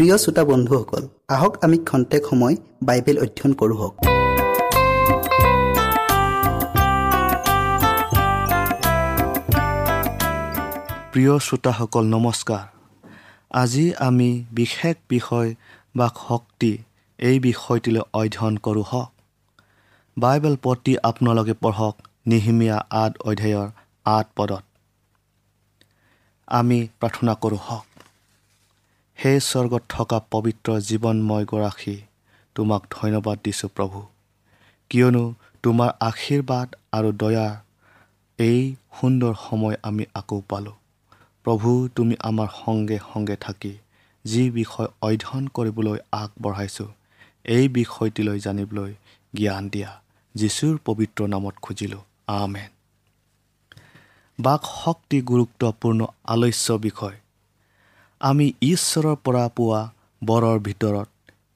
প্ৰিয় শ্ৰোতা বন্ধুসকল আহক আমি খন্তেক সময় বাইবেল অধ্যয়ন কৰোঁ হওক। প্ৰিয় শ্ৰোতাসকল নমস্কাৰ। আজি আমি বিশেষ বিষয় বা শক্তি এই বিষয়টিলৈ অধ্যয়ন কৰোঁ হওক। বাইবেল পতি আপোনালোকে পঢ়ক নিহিমীয়া আঠ অধ্যায়ৰ আঠ পদত। আমি প্ৰাৰ্থনা কৰোঁ হওক। সেই স্বৰ্গত থকা পবিত্ৰ জীৱনময় গৰাকী তোমাক ধন্যবাদ দিছোঁ প্ৰভু। কিয়নো তোমাৰ আশীৰ্বাদ আৰু দয়াৰ এই সুন্দৰ সময় আমি আকৌ পালোঁ। প্ৰভু তুমি আমাৰ সংগে সংগে থাকি যি বিষয় অধ্যয়ন কৰিবলৈ আগবঢ়াইছোঁ এই বিষয়টিলৈ জানিবলৈ জ্ঞান দিয়া যীশুৰ পবিত্ৰ নামত খুজিলোঁ। আমেন। বাক শক্তি গুৰুত্বপূৰ্ণ আলস্য বিষয় আমি ঈশ্বৰৰ পৰা পোৱা বৰৰ ভিতৰত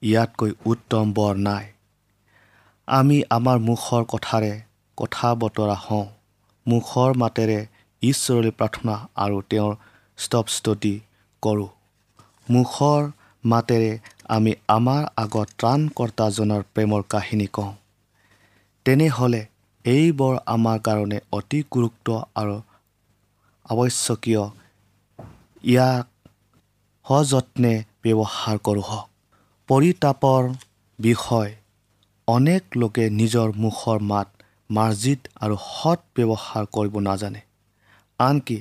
ইয়াতকৈ উত্তম বৰ নাই। আমি আমাৰ মুখৰ কথাৰে কথা বতৰা হওঁ। মুখৰ মাতেৰে ঈশ্বৰলৈ প্ৰাৰ্থনা আৰু তেওঁৰ স্তৱস্তুতি কৰোঁ। মুখৰ মাতেৰে আমি আমাৰ আগত ত্ৰাণকৰ্তাজনৰ প্ৰেমৰ কাহিনী কওঁ। তেনেহ'লে এইবোৰ আমাৰ কাৰণে অতি গুৰুত্ব আৰু আৱশ্যকীয়। ইয়াক সযত্নে ব্যৱহাৰ কৰোঁ। হওক পৰিতাপৰ বিষয়। অনেক লোকে নিজৰ মুখৰ মাত মাৰ্জিত আৰু সৎ ব্যৱহাৰ কৰিব নাজানে। আনকি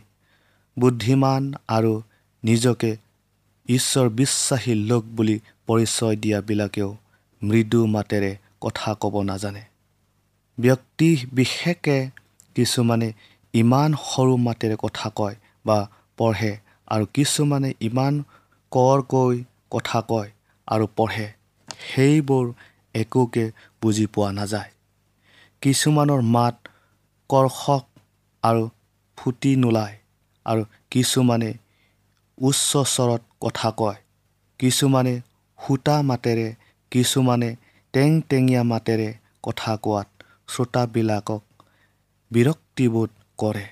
বুদ্ধিমান আৰু নিজকে ঈশ্বৰ বিশ্বাসী লোক বুলি পৰিচয় দিয়াবিলাকেও মৃদু মাতেৰে কথা ক'ব নাজানে। ব্যক্তি বিশেষে কিছুমানে ইমান সৰু মাতেৰে কথা কয় বা পঢ়ে আৰু কিছুমানে ইমান কৰকৈ কথা কয় আৰু পঢ়ে সেইবোৰ একোকে বুজি পোৱা নাযায়। কিছুমানৰ মাত কৰ্ষক আৰু ফুটি নোলায় আৰু কিছুমানে উচ্চ স্বৰত কথা কয়। কিছুমানে সূতা মাতেৰে কিছুমানে টেং টেঙীয়া মাতেৰে কথা কোৱাত শ্ৰোতাবিলাকক বিৰক্তিবোধ কৰে।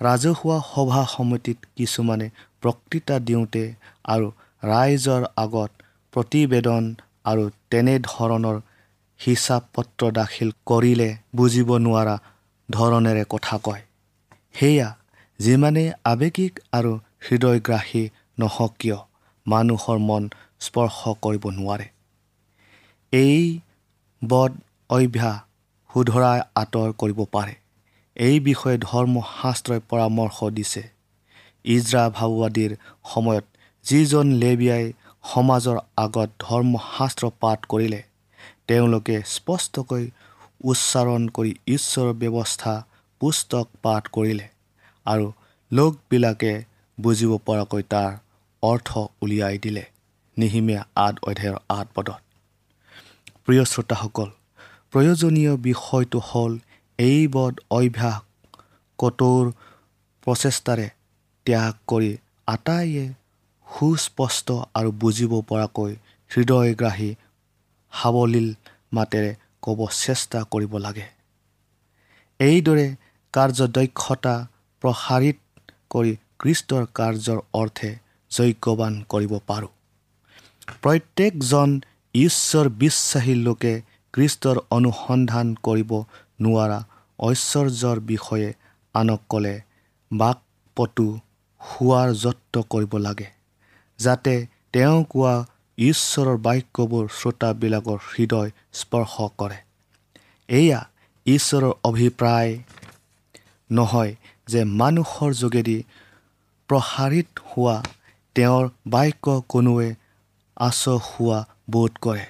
ৰাজহুৱা সভা সমিতিত কিছুমানে বক্তৃতা দিওঁতে আৰু ৰাইজৰ আগত প্ৰতিবেদন আৰু তেনেধৰণৰ হিচাপ পত্ৰ দাখিল কৰিলে বুজিব নোৱাৰা ধৰণেৰে কথা কয়। সেয়া যিমানেই আৱেগিক আৰু হৃদয়গ্ৰাহী নহওক কিয় মানুহৰ মন স্পৰ্শ কৰিব নোৱাৰে। এই বদ অভ্যাস শুধৰাই আঁতৰ কৰিব পাৰে। এই বিষয়ে ধৰ্মশাস্ত্ৰই পৰামৰ্শ দিছে। ইজৰা ভাওৱাদীৰ সময়ত যিজন লেবিয়াই সমাজৰ আগত ধৰ্মশাস্ত্ৰ পাঠ কৰিলে তেওঁলোকে স্পষ্টকৈ উচ্চাৰণ কৰি ঈশ্বৰৰ ব্যৱস্থা পুস্তক পাঠ কৰিলে আৰু লোকবিলাকে বুজিব পৰাকৈ তাৰ অৰ্থ উলিয়াই দিলে। নিহিমীয়া আঠ অধ্যায়ৰ আঠ পদত। প্ৰিয় শ্ৰোতাসকল প্ৰয়োজনীয় বিষয়টো হ'ল এই বদ অভ্যাস কঠোৰ প্ৰচেষ্টাৰে ত্যাগ কৰি আটাইয়ে সুস্পষ্ট আৰু বুজিব পৰাকৈ হৃদয়গ্ৰাহী সাৱলীল মাতেৰে ক'ব চেষ্টা কৰিব লাগে। এইদৰে কাৰ্যদক্ষতা প্ৰসাৰিত কৰি কৃষ্টৰ কাৰ্যৰ অৰ্থে যজ্ঞবান কৰিব পাৰোঁ। প্ৰত্যেকজন ঈশ্বৰ বিশ্বাসী লোকে কৃষ্টৰ অনুসন্ধান কৰিব নোৱাৰা ঐশ্বৰ্যৰ বিষয়ে আনক ক'লে বাক পটু শোৱাৰ যত্ন কৰিব লাগে যাতে তেওঁ কোৱা ঈশ্বৰৰ বাক্যবোৰ শ্ৰোতাবিলাকৰ হৃদয় স্পৰ্শ কৰে। এয়া ঈশ্বৰৰ অভিপ্ৰায় নহয় যে মানুহৰ যোগেদি প্ৰসাৰিত হোৱা তেওঁৰ বাক্য কোনোৱে আচহুৱা বোধ কৰে।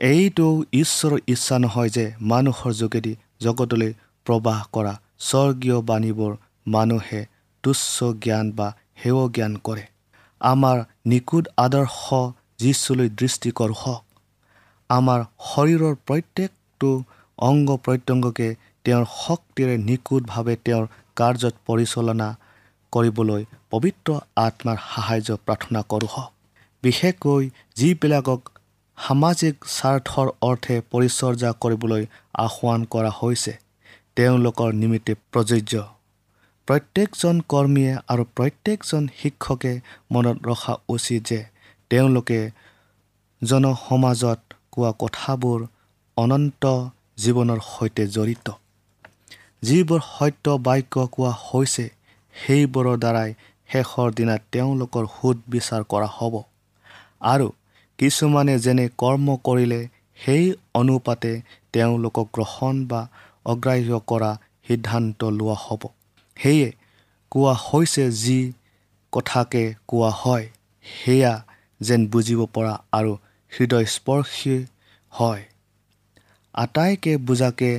এইটো ঈশ্বৰৰ ইচ্ছা নহয় যে মানুহৰ যোগেদি জগতলৈ প্ৰবাস কৰা স্বৰ্গীয় বাণীবোৰ মানুহে তুচ্ছ জ্ঞান বা সেৱ জ্ঞান কৰে। আমাৰ নিকুট আদৰ্শ যীশুলৈ দৃষ্টি কৰোঁ আমাৰ শৰীৰৰ প্ৰত্যেকটো অংগ প্ৰত্যংগকে তেওঁৰ শক্তিৰে নিখুঁটভাৱে তেওঁৰ কাৰ্যত পৰিচালনা কৰিবলৈ পবিত্ৰ আত্মাৰ সাহাৰ্য প্ৰাৰ্থনা কৰোঁ হওক বিশেষকৈ যিবিলাকক সামাজিক স্বাৰ্থৰ অৰ্থে পৰিচৰ্যা কৰিবলৈ আহ্বান কৰা হৈছে। তেওঁলোকৰ নিমিত্তে প্ৰযোজ্য। প্ৰত্যেকজন কৰ্মীয়ে আৰু প্ৰত্যেকজন শিক্ষকে মনত ৰখা উচিত যে তেওঁলোকে জনসমাজত কোৱা কথাবোৰ অনন্ত জীৱনৰ সৈতে জড়িত। যিবোৰ সত্য বাক্য কোৱা হৈছে সেইবোৰৰ দ্বাৰাই শেষৰ দিনা তেওঁলোকৰ সোধ বিচাৰ কৰা হ'ব। আৰু কিছুমানে যেনে কৰ্ম কৰিলে সেই অনুপাতে তেওঁলোকক গ্ৰহণ বা অগ্ৰাহ্য কৰা সিদ্ধান্ত লোৱা হ'ব। সেয়ে কোৱা হৈছে যি কথাকে কোৱা হয় সেয়া যেন বুজিব পৰা আৰু হৃদয়স্পৰ্শী হয়। আটাইকে বুজাকে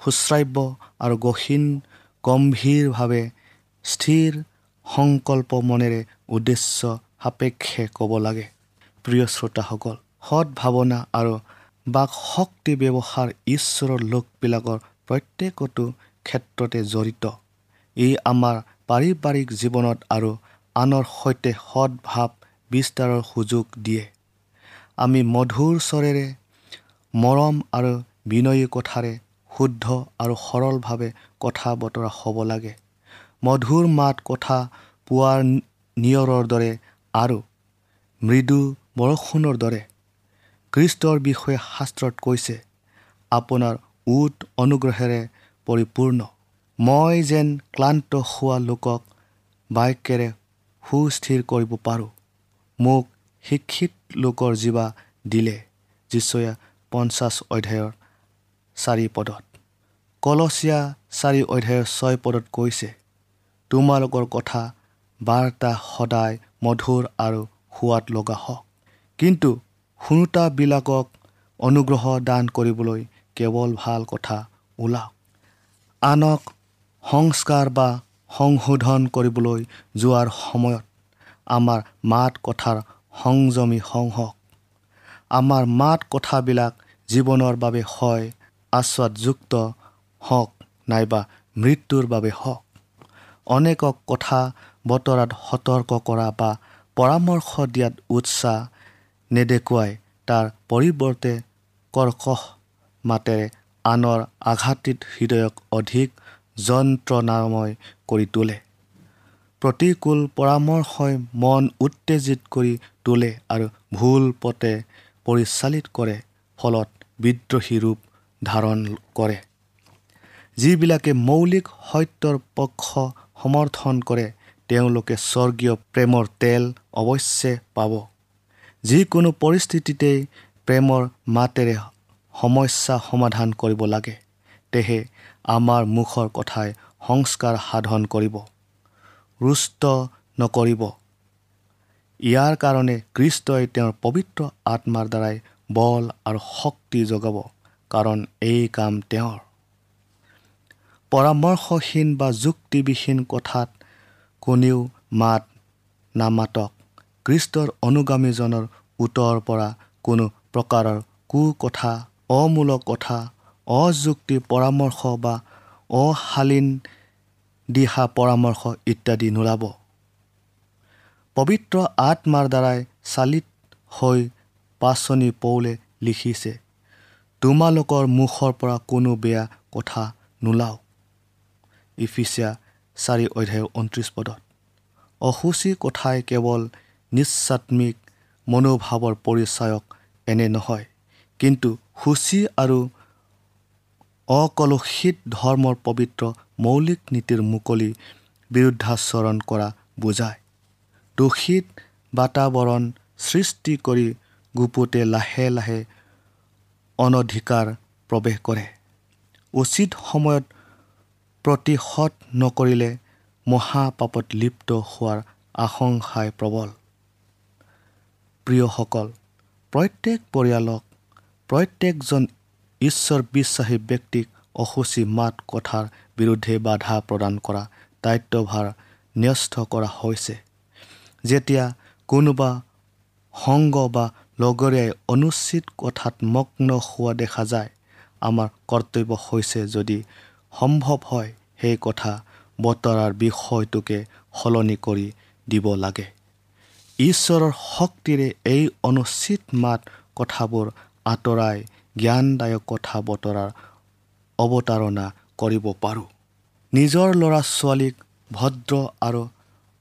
সুশ্ৰাব্য আৰু গহীন গম্ভীৰভাৱে স্থিৰ সংকল্প মনেৰে উদ্দেশ্য সাপেক্ষে ক'ব লাগে। প্ৰিয় শ্ৰোতাসকল সৎ ভাৱনা আৰু বাক শক্তি ব্যৱহাৰ ঈশ্বৰৰ লোকবিলাকৰ প্ৰত্যেকটো ক্ষেত্ৰতে জড়িত। ই আমাৰ পাৰিবাৰিক জীৱনত আৰু আনৰ সৈতে সৎভাৱ বিস্তাৰৰ সুযোগ দিয়ে। আমি মধুৰ স্বৰেৰে মৰম আৰু বিনয়ী কথাৰে শুদ্ধ আৰু সৰলভাৱে কথা বতৰা হ'ব লাগে। মধুৰ মাত কথা পোৱাৰ নিয়ৰৰ দৰে আৰু মৃদু বৰষুণৰ দৰে। খ্ৰীষ্টৰ বিষয়ে শাস্ত্ৰত কৈছে আপোনাৰ উট অনুগ্ৰহেৰে পৰিপূৰ্ণ। মই যেন ক্লান্ত হোৱা লোকক বাক্যেৰে সুস্থিৰ কৰিব পাৰোঁ। মোক শিক্ষিত লোকৰ জীৱা দিলে যিচয়া পঞ্চাছ অধ্যায়ৰ চাৰি পদত। কলচীয়া চাৰি অধ্যায়ৰ ছয় পদত কৈছে তোমালোকৰ কথা বাৰ্তা সদায় মধুৰ আৰু সোৱাদ লগা হওক। কিন্তু শুনোতাবিলাকক অনুগ্ৰহ দান কৰিবলৈ কেৱল ভাল কথা ওলাওক। আনক সংস্কাৰ বা সংশোধন কৰিবলৈ যোৱাৰ সময়ত আমাৰ মাত কথাৰ সংযমী সংহক। আমাৰ মাত কথাবিলাক জীৱনৰ বাবে হয় আশ্বাদযুক্ত হওক নাইবা মৃত্যুৰ বাবে হওক। অনেকক কথা বতৰাত সতৰ্ক কৰা বা পৰামৰ্শ দিয়াত উৎসাহ নেদেখুৱাই তাৰ পৰিৱৰ্তে কৰ্কশ মাতেৰে আনৰ আঘাতিত হৃদয়ক অধিক যন্ত্ৰণাময় কৰি তোলে। প্ৰতিকূল পৰামৰ্শই মন উত্তেজিত কৰি তোলে আৰু ভুল পথে পৰিচালিত কৰে ফলত বিদ্ৰোহী ৰূপ ধাৰণ কৰে। যিবিলাকে মৌলিক সত্যৰ পক্ষ সমৰ্থন কৰে তেওঁলোকে স্বৰ্গীয় প্ৰেমৰ তেল অৱশ্যে পাব। যিকোনো পৰিস্থিতিতেই প্ৰেমৰ মাতেৰে সমস্যা সমাধান কৰিব লাগে তেহে আমাৰ মুখৰ কথাই সংস্কাৰ সাধন কৰিব ৰুষ্ট নকৰিব। ইয়াৰ কাৰণে কৃষ্টই তেওঁৰ পবিত্ৰ আত্মাৰ দ্বাৰাই বল আৰু শক্তি যোগাব কাৰণ এই কাম তেওঁৰ। পৰামৰ্শহীন বা যুক্তিবিহীন কথাত কোনেও মাত নামাতক। কৃষ্টৰ অনুগামীজনৰ উত্তৰ পৰা কোনো প্ৰকাৰৰ কু কথা অমূলক কথা অযুক্তি পৰামৰ্শ বা অশালীন দিহা পৰামৰ্শ ইত্যাদি নোলাব। পবিত্ৰ আত্মাৰ দ্বাৰাই চালিত হৈ পাচনি পৌলে লিখিছে তোমালোকৰ মুখৰ পৰা কোনো বেয়া কথা নোলাওক ইফিচিয়া চাৰি অধ্যায় ঊনত্ৰিছ পদত। অসুচী কথাই কেৱল নিস্বাত্মিক মনোভাৱৰ পৰিচায়ক এনে নহয় কিন্তু সূচী আৰু অকলুষিত ধৰ্মৰ পবিত্ৰ মৌলিক নীতিৰ মুকলি বিৰুদ্ধাচৰণ কৰা বুজায়। দূষিত বাতাৱৰণ সৃষ্টি কৰি গুপুতে লাহে লাহে অনধিকাৰ প্ৰৱেশ কৰে। উচিত সময়ত প্ৰতিশোধ নকৰিলে মহাপাপত লিপ্ত হোৱাৰ আশংকাই প্ৰবল। প্ৰিয়সকল প্ৰত্যেক পৰিয়ালক প্ৰত্যেকজন ঈশ্বৰ বিশ্বাসী ব্যক্তিক অসুচী মাত কথাৰ বিৰুদ্ধে বাধা প্ৰদান কৰা দায়িত্বভাৰ ন্যস্ত কৰা হৈছে। যেতিয়া কোনোবা সংগ বা লগৰীয়াই অনুচিত কথাত মগ্ন হোৱা দেখা যায় আমাৰ কৰ্তব্য হৈছে যদি সম্ভৱ হয় সেই কথা বতৰাৰ বিষয়টোকে সলনি কৰি দিব লাগে। ঈশ্বৰৰ শক্তিৰে এই অনুচিত মাত কথাবোৰ আঁতৰাই জ্ঞানদায়ক কথা বতৰাৰ অৱতাৰণা কৰিব পাৰোঁ। নিজৰ ল'ৰা ছোৱালীক ভদ্ৰ আৰু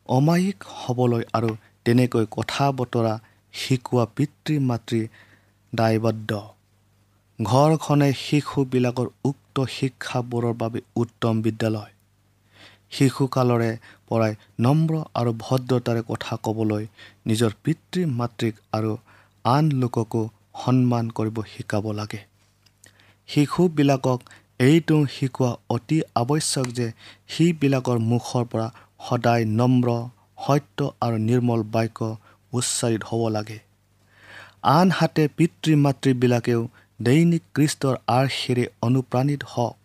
অমায়িক হ'বলৈ আৰু তেনেকৈ কথা বতৰা শিকোৱা পিতৃ মাতৃ দায়বদ্ধ। ঘৰখনে শিশুবিলাকৰ উক্ত শিক্ষাবোৰৰ বাবে উত্তম বিদ্যালয়। শিশুকালৰে পৰাই নম্ৰ আৰু ভদ্ৰতাৰে কথা ক'বলৈ নিজৰ পিতৃ মাতৃক আৰু আন লোককো সন্মান কৰিব শিকাব লাগে। শিশুবিলাকক এইটো শিকোৱা অতি আৱশ্যক যে সিবিলাকৰ মুখৰ পৰা সদায় নম্ৰ সত্য আৰু নিৰ্মল বাক্য উচ্চাৰিত হ'ব লাগে। আনহাতে পিতৃ মাতৃবিলাকেও দৈনিক কৃষ্টৰ আৰ্শীৰে অনুপ্ৰাণিত হওক।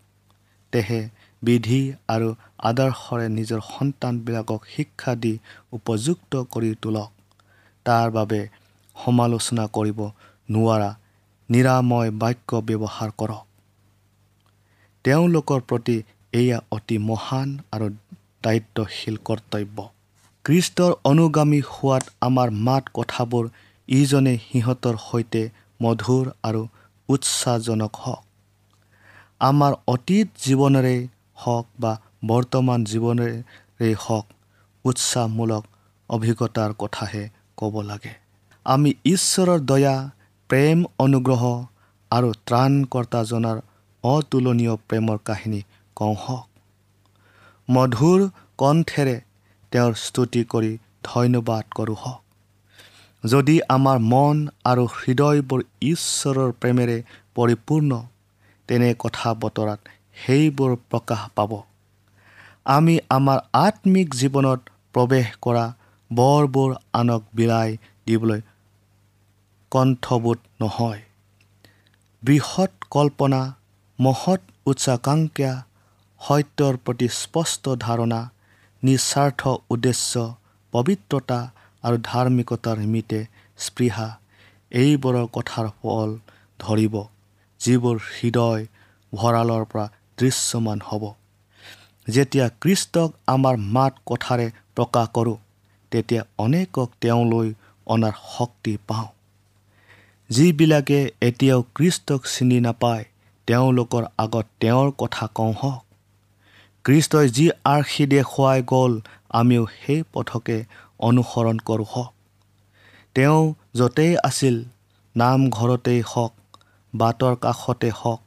তেহে বিধি আৰু আদৰ্শৰে নিজৰ সন্তানবিলাকক শিক্ষা দি উপযুক্ত কৰি তোলক। তাৰ বাবে সমালোচনা কৰিব নোৱাৰা নিৰাময় বাক্য ব্যৱহাৰ কৰক। তেওঁলোকৰ প্ৰতি এয়া অতি মহান আৰু দায়িত্বশীল কৰ্তব্য। কৃষ্টৰ অনুগামী হোৱাত আমাৰ মাত কথাবোৰ ইজনে সিহঁতৰ সৈতে মধুৰ আৰু উৎসাহজনক হওক। আমাৰ অতীত জীৱনেৰে হওক বা বৰ্তমান জীৱনেৰে হওক উৎসাহমূলক অভিজ্ঞতাৰ কথাহে ক'ব লাগে। আমি ঈশ্বৰৰ দয়া প্ৰেম অনুগ্ৰহ আৰু ত্ৰাণকৰ্তাজনাৰ অতুলনীয় প্ৰেমৰ কাহিনী কওঁ হওক। মধুৰ কণ্ঠেৰে তেওঁৰ স্তুতি কৰি ধন্যবাদ কৰোঁ হওক। যদি আমাৰ মন আৰু হৃদয়বোৰ ঈশ্বৰৰ প্ৰেমেৰে পৰিপূৰ্ণ তেনে কথা বতৰাত সেইবোৰ প্ৰকাশ পাব। আমি আমাৰ আত্মিক জীৱনত প্ৰৱেশ কৰা বৰবোৰ আনক বিলাই দিবলৈ কণ্ঠবোধ নহয়। বৃহৎ কল্পনা মহৎ উচ্চাকাংক্ষা সত্যৰ প্ৰতি স্পষ্ট ধাৰণা নিস্বাৰ্থ উদ্দেশ্য পবিত্ৰতা আৰু ধাৰ্মিকতাৰ নিমিত্তে স্পৃহা এইবোৰৰ কথাৰ ফল ধৰিব যিবোৰ হৃদয় ভঁৰালৰ পৰা দৃশ্যমান হ'ব। যেতিয়া কৃষ্টক আমাৰ মাত কথাৰে প্ৰকাশ কৰোঁ তেতিয়া অনেকক তেওঁলৈ অনাৰ শক্তি পাওঁ। যিবিলাকে এতিয়াও কৃষ্টক চিনি নাপায় তেওঁলোকৰ আগত তেওঁৰ কথা কওঁ হওক। কৃষ্টই যি আৰ্শী দেখুৱাই গ'ল আমিও সেই পথকে অনুসৰণ কৰোঁ হওক। তেওঁ য'তেই আছিল নামঘৰতেই হওক বাটৰ কাষতে হওক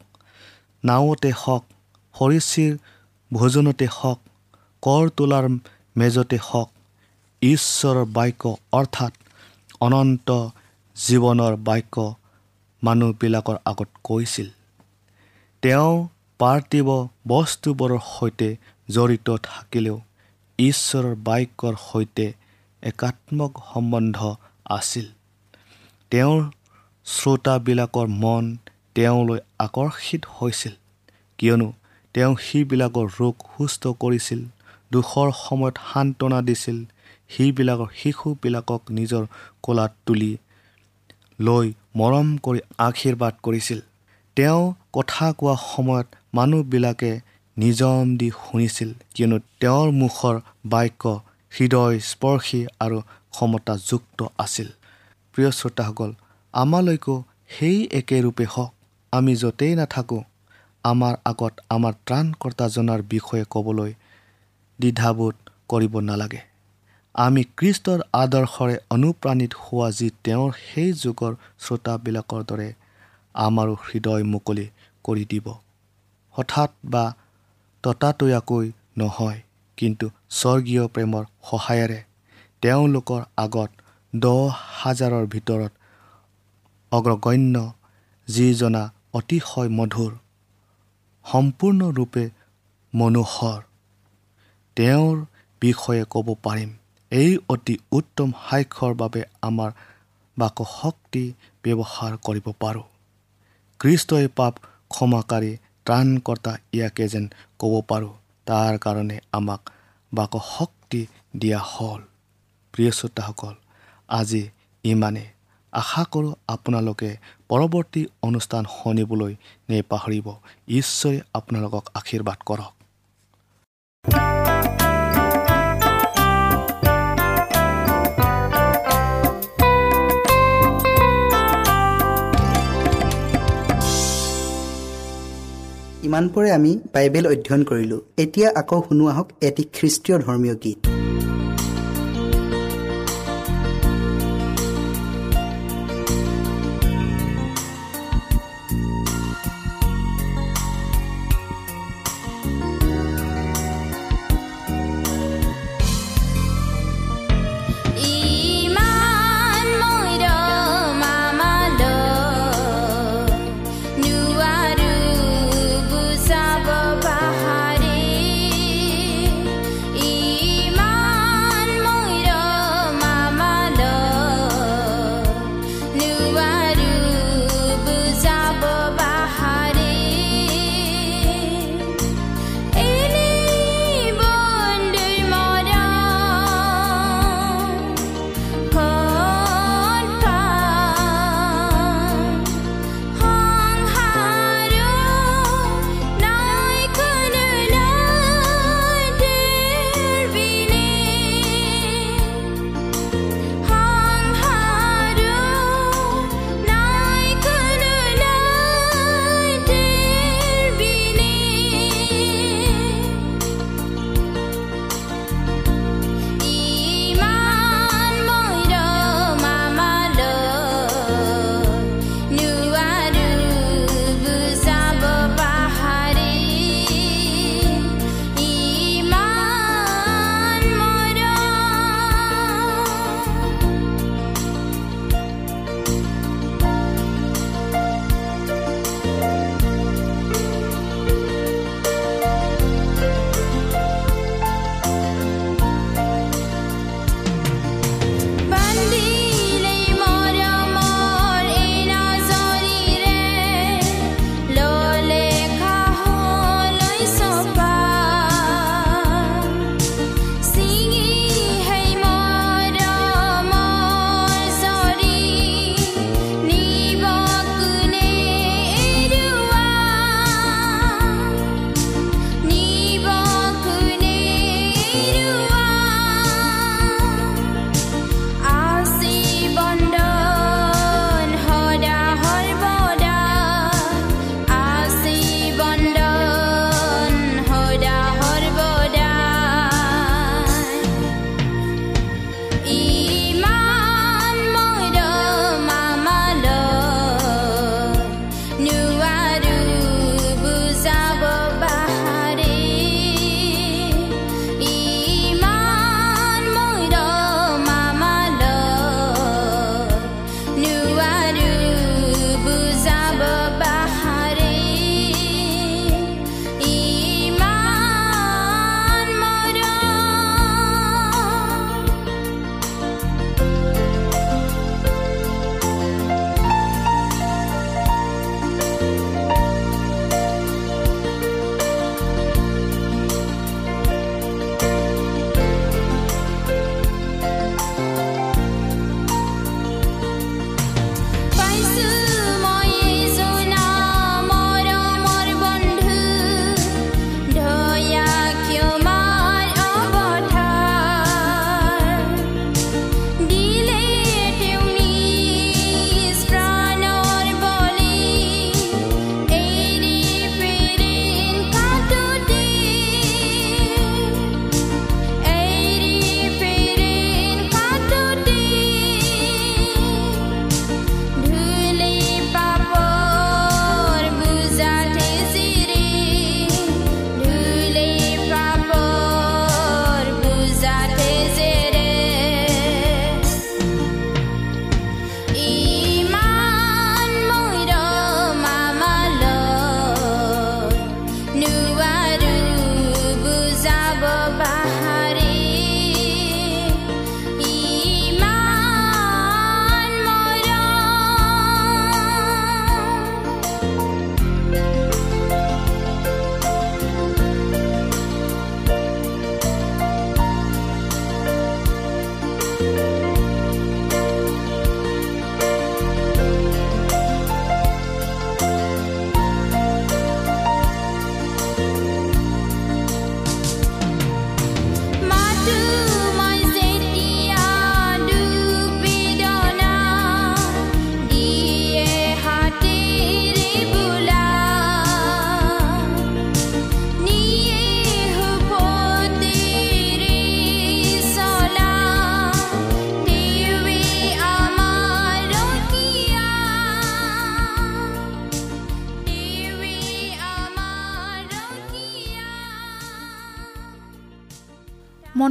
নাৱতে হওক সৰিচিৰ ভোজনতে হওক কৰ তোলাৰ মেজতে হওক ঈশ্বৰৰ বাক্য অৰ্থাৎ অনন্ত জীৱনৰ বাক্য মানুহবিলাকৰ আগত কৈছিল। তেওঁ পাৰ্থিৱ বস্তুবোৰৰ সৈতে জড়িত থাকিলেও ঈশ্বৰৰ বাক্যৰ সৈতে একাত্মক সম্বন্ধ আছিল। তেওঁৰ শ্ৰোতাবিলাকৰ মন তেওঁলৈ আকৰ্ষিত হৈছিল। কিয়নো তেওঁ সিবিলাকৰ ৰোগ সুস্থ কৰিছিল দুখৰ সময়ত সান্তনা দিছিল সিবিলাকৰ শিশুবিলাকক নিজৰ কোলাত তুলি লৈ মৰম কৰি আশীৰ্বাদ কৰিছিল। তেওঁ কথা কোৱা সময়ত মানুহবিলাকে নিজম দি শুনিছিল কিয়নো তেওঁৰ মুখৰ বাক্য হৃদয় স্পৰ্শী আৰু ক্ষমতাযুক্ত আছিল। প্ৰিয় শ্ৰোতাসকল আমালৈকো সেই একে ৰূপে হওক আমি য'তেই নাথাকোঁ আমাৰ আগত আমাৰ ত্ৰাণকৰ্তাজনাৰ বিষয়ে ক'বলৈ দ্বিধাবোধ কৰিব নালাগে। আমি কৃষ্টৰ আদৰ্শৰে অনুপ্ৰাণিত হোৱা যি তেওঁৰ সেই যুগৰ শ্ৰোতাবিলাকৰ দৰে আমাৰো হৃদয় মুকলি কৰি দিব। হঠাৎ বা ততাতৈয়াকৈ নহয় কিন্তু স্বৰ্গীয় প্ৰেমৰ সহায়েৰে তেওঁলোকৰ আগত দহ হাজাৰৰ ভিতৰত অগ্ৰগণ্য যিজনা অতিশয় মধুৰ সম্পূৰ্ণৰূপে মনোহৰ। তেওঁৰ বিষয়ে ক'ব পাৰিম এই অতি উত্তম সাক্ষ্যৰ বাবে আমাৰ বাক শক্তি ব্যৱহাৰ কৰিব পাৰোঁ। কৃষ্টই পাপ ক্ষমাকাৰী ত্ৰাণকৰ্তা ইয়াকে যেন ক'ব পাৰোঁ তাৰ কাৰণে আমাক বাক শক্তি দিয়া হ'ল। প্ৰিয় শ্ৰোতাসকল আজি ইমানে আশা কৰোঁ আপোনালোকে পৰৱৰ্তী অনুষ্ঠান শুনিবলৈ নেপাহৰিব ঈশ্বৰে আপোনালোকক আশীৰ্বাদ কৰক। ইমানপৰে আমি বাইবেল অধ্যয়ন কৰিলোঁ। এতিয়া আকৌ শুনো আহক এটি খ্ৰীষ্টীয় ধৰ্মীয় গীত।